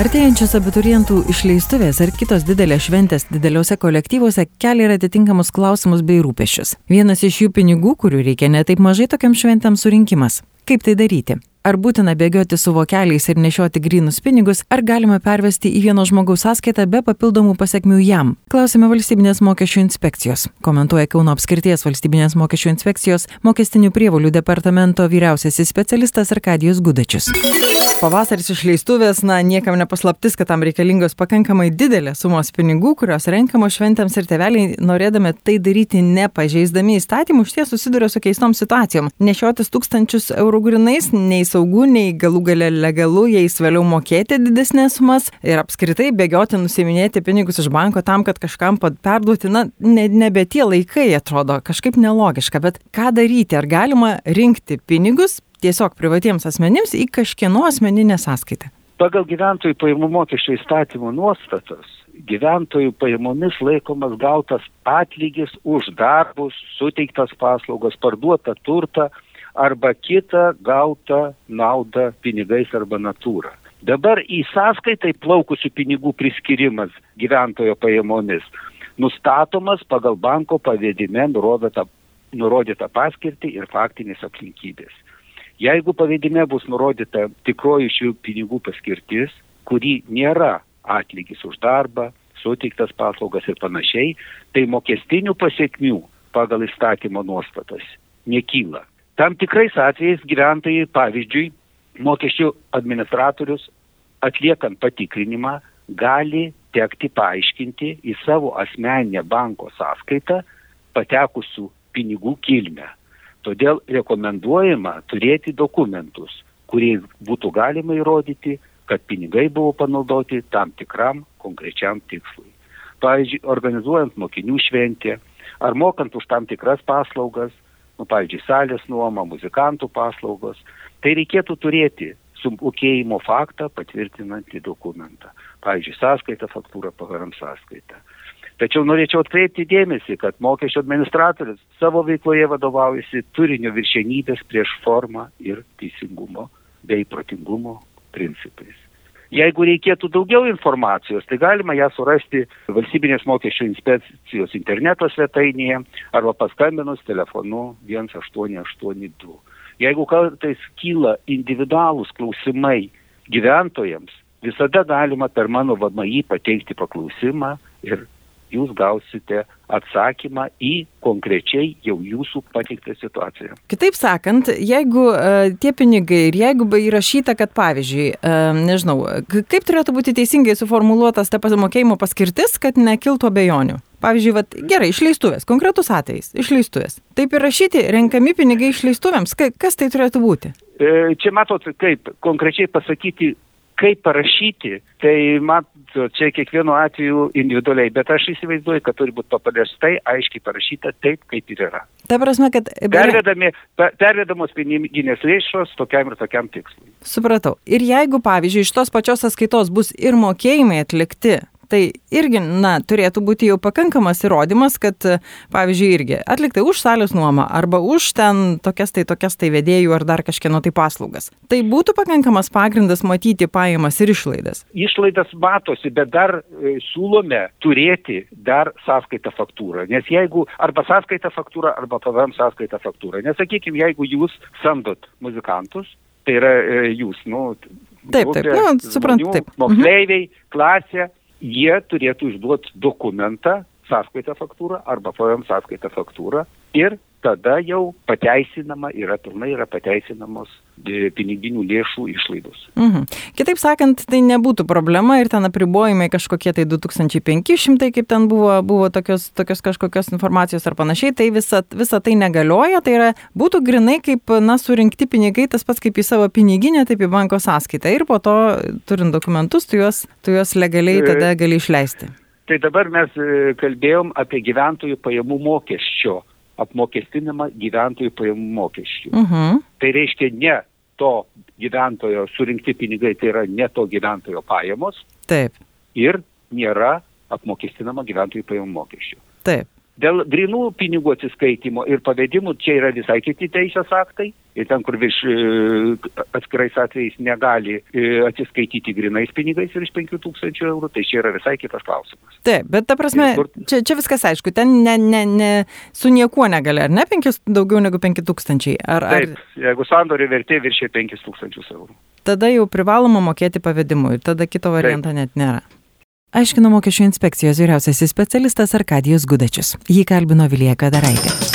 Artėjančios abiturientų išleistuvės ar kitos didelės šventės dideliuose kolektyvuose kelia ir atitinkamus klausimus bei rūpešius. Vienas iš jų pinigų, kurių reikia netaip mažai tokiam šventėm surinkimas. Kaip tai daryti? Ar būtina bėgioti su vokeliais ir nešioti grinus pinigus, ar galima pervesti į vieno žmogaus sąskaitą be papildomų pasiekmių jam? Klausime valstybinės mokesčių inspekcijos. Komentuoja Kauno apskirties valstybinės mokesčių inspekcijos mokestinių prievolių departamento vyriausiasis specialistas Arkadijus Gudačius. Pavasaris išleistuvės, na, niekam nepaslaptis, kad tam reikalingos pakankamai didelės sumos pinigų, kurios renkamos šventėms ir teveliai, norėdami tai daryti nepažeisdami įstatymų, iš ties susiduria su keistom situacijom. Nešiotis tūkstančius eurų grinais, nei saugu, nei galų gale legalu, jais vėliau mokėti didesnės sumas ir apskritai bėgioti, nusiminėti pinigus iš banko tam, kad kažkam perduoti, na, ne, nebe tie laikai atrodo, kažkaip nelogiška, bet ką daryti, ar galima rinkti pinigus, tiesiog privatiems asmenims į kažkieno asmeninę sąskaitą. Pagal gyventojų pajamų mokesčio įstatymo nuostatos gyventojų pajamomis laikomas gautas atlygis už darbus, suteiktas paslaugas, parduotą turtą arba kitą gautą naudą pinigais arba natūrą. Dabar į sąskaitą įplaukusių pinigų priskirimas gyventojo pajamomis nustatomas pagal banko pavedime nurodytą, nurodytą paskirtį ir faktinės aplinkybės. Jeigu pavedime bus nurodyta tikroji šių pinigų paskirtis, kuri nėra atlygis už darbą, suteiktas paslaugas ir panašiai, tai mokestinių pasiekmių pagal įstatymo nuostatas nekyla. Tam tikrais atvejais gyventojai, pavyzdžiui, mokesčių administratorius atliekant patikrinimą gali tekti paaiškinti į savo asmeninę banko sąskaitą patekusių pinigų kilmę. Todėl rekomenduojama turėti dokumentus, kuriais būtų galima įrodyti, kad pinigai buvo panaudoti tam tikram konkrečiam tikslui. Pavyzdžiui, organizuojant mokinių šventę ar mokant už tam tikras paslaugas, nu, pavyzdžiui, salės nuoma, muzikantų paslaugos, tai reikėtų turėti sumokėjimo faktą patvirtinantį dokumentą. Pavyzdžiui, sąskaita, faktūra, PVM sąskaita. Tačiau norėčiau atkreipti dėmesį, kad mokesčio administratorius savo veikloje vadovaujasi turinio viršenybės prieš formą ir teisingumo bei protingumo principais. Jeigu reikėtų daugiau informacijos, tai galima ją surasti valstybinės mokesčių inspekcijos interneto svetainėje arba paskambinus telefonu 1882. Jeigu kartais kyla individualūs klausimai gyventojams, visada galima per mano VMI pateikti paklausimą ir jūs gausite atsakymą į konkrečiai jau jūsų pateiktą situaciją. Kitaip sakant, jeigu uh, tie pinigai ir jeigu įrašyta, kad pavyzdžiui, uh, nežinau, kaip turėtų būti teisingai suformuoluotas ta pasimokėjimo paskirtis, kad nekiltų abejonių. Pavyzdžiui, vat, gerai, išleistuvės, konkretus atvejais, išleistuvės. Taip ir rašyti, renkami pinigai išleistuvėms, kas tai turėtų būti? E, čia matot, kaip konkrečiai pasakyti, kaip parašyti, tai mat, čia kiekvienu atveju individualiai, bet aš įsivaizduoju, kad turi būti paprastai, aiškiai parašyta taip, kaip ir yra. Ta prasme, kad... Pervedami, pervedamos piniginės lėšos tokiam ir tokiam tikslui. Supratau. Ir jeigu, pavyzdžiui, iš tos pačios sąskaitos bus ir mokėjimai atlikti, tai irgi, na, turėtų būti jau pakankamas įrodymas, kad, pavyzdžiui, irgi atliktai už salės nuomą arba už ten tokias tai tokias tai vedėjų ar dar kažkieno tai paslaugas. Tai būtų pakankamas pagrindas matyti pajamas ir išlaidas. Išlaidas matosi, bet dar e, siūlome turėti dar sąskaitą faktūrą. Nes jeigu arba sąskaitą faktūrą, arba PVM sąskaitą faktūrą. Nes sakykime, jeigu jūs samdot muzikantus, tai yra e, jūs, nu, Taip, taip, nu, suprantu, taip. Moksleiviai, klasė, jie turėtų išduoti dokumentą, sąskaitą faktūrą arba PVM sąskaitą faktūrą ir tada jau pateisinama yra pilnai yra pateisinamos e, piniginių lėšų išlaidos. Mhm. Kitaip sakant, tai nebūtų problema ir ten apribojimai kažkokie tai 2500, kaip ten buvo, buvo tokios, tokios kažkokios informacijos ar panašiai, tai visa, visa tai negalioja, tai yra būtų grinai kaip, na, surinkti pinigai, tas pats kaip į savo piniginę, taip į banko sąskaitą ir po to, turint dokumentus, tu juos, tu juos legaliai tada gali išleisti. Tai dabar mes e, kalbėjom apie gyventojų pajamų mokesčio apmokestinimą gyventojų pajamų mokesčių. Uh mhm. -huh. Tai reiškia ne to gyventojo surinkti pinigai, tai yra ne to gyventojo pajamos. Taip. Ir nėra apmokestinama gyventojų pajamų mokesčių. Taip. Dėl grinų pinigų atsiskaitimo ir pavedimų čia yra visai kiti teisės aktai. Ir ten, kur virš e, atskirais atvejais negali e, atsiskaityti grinais pinigais virš 5000 eurų, tai čia yra visai kitas klausimas. Taip, bet ta prasme, kur... čia, čia viskas aišku, ten ne, ne, ne, su niekuo negali, ar ne, 5, daugiau negu 5000. Ar, ar... Taip, jeigu sandorių vertė viršė 5000 eurų. Tada jau privaloma mokėti pavedimu ir tada kito varianto Taip. net nėra. Aiškino mokesčių inspekcijos vyriausiasis specialistas Arkadijus Gudačius. Jį kalbino Vilija Kadaraitė.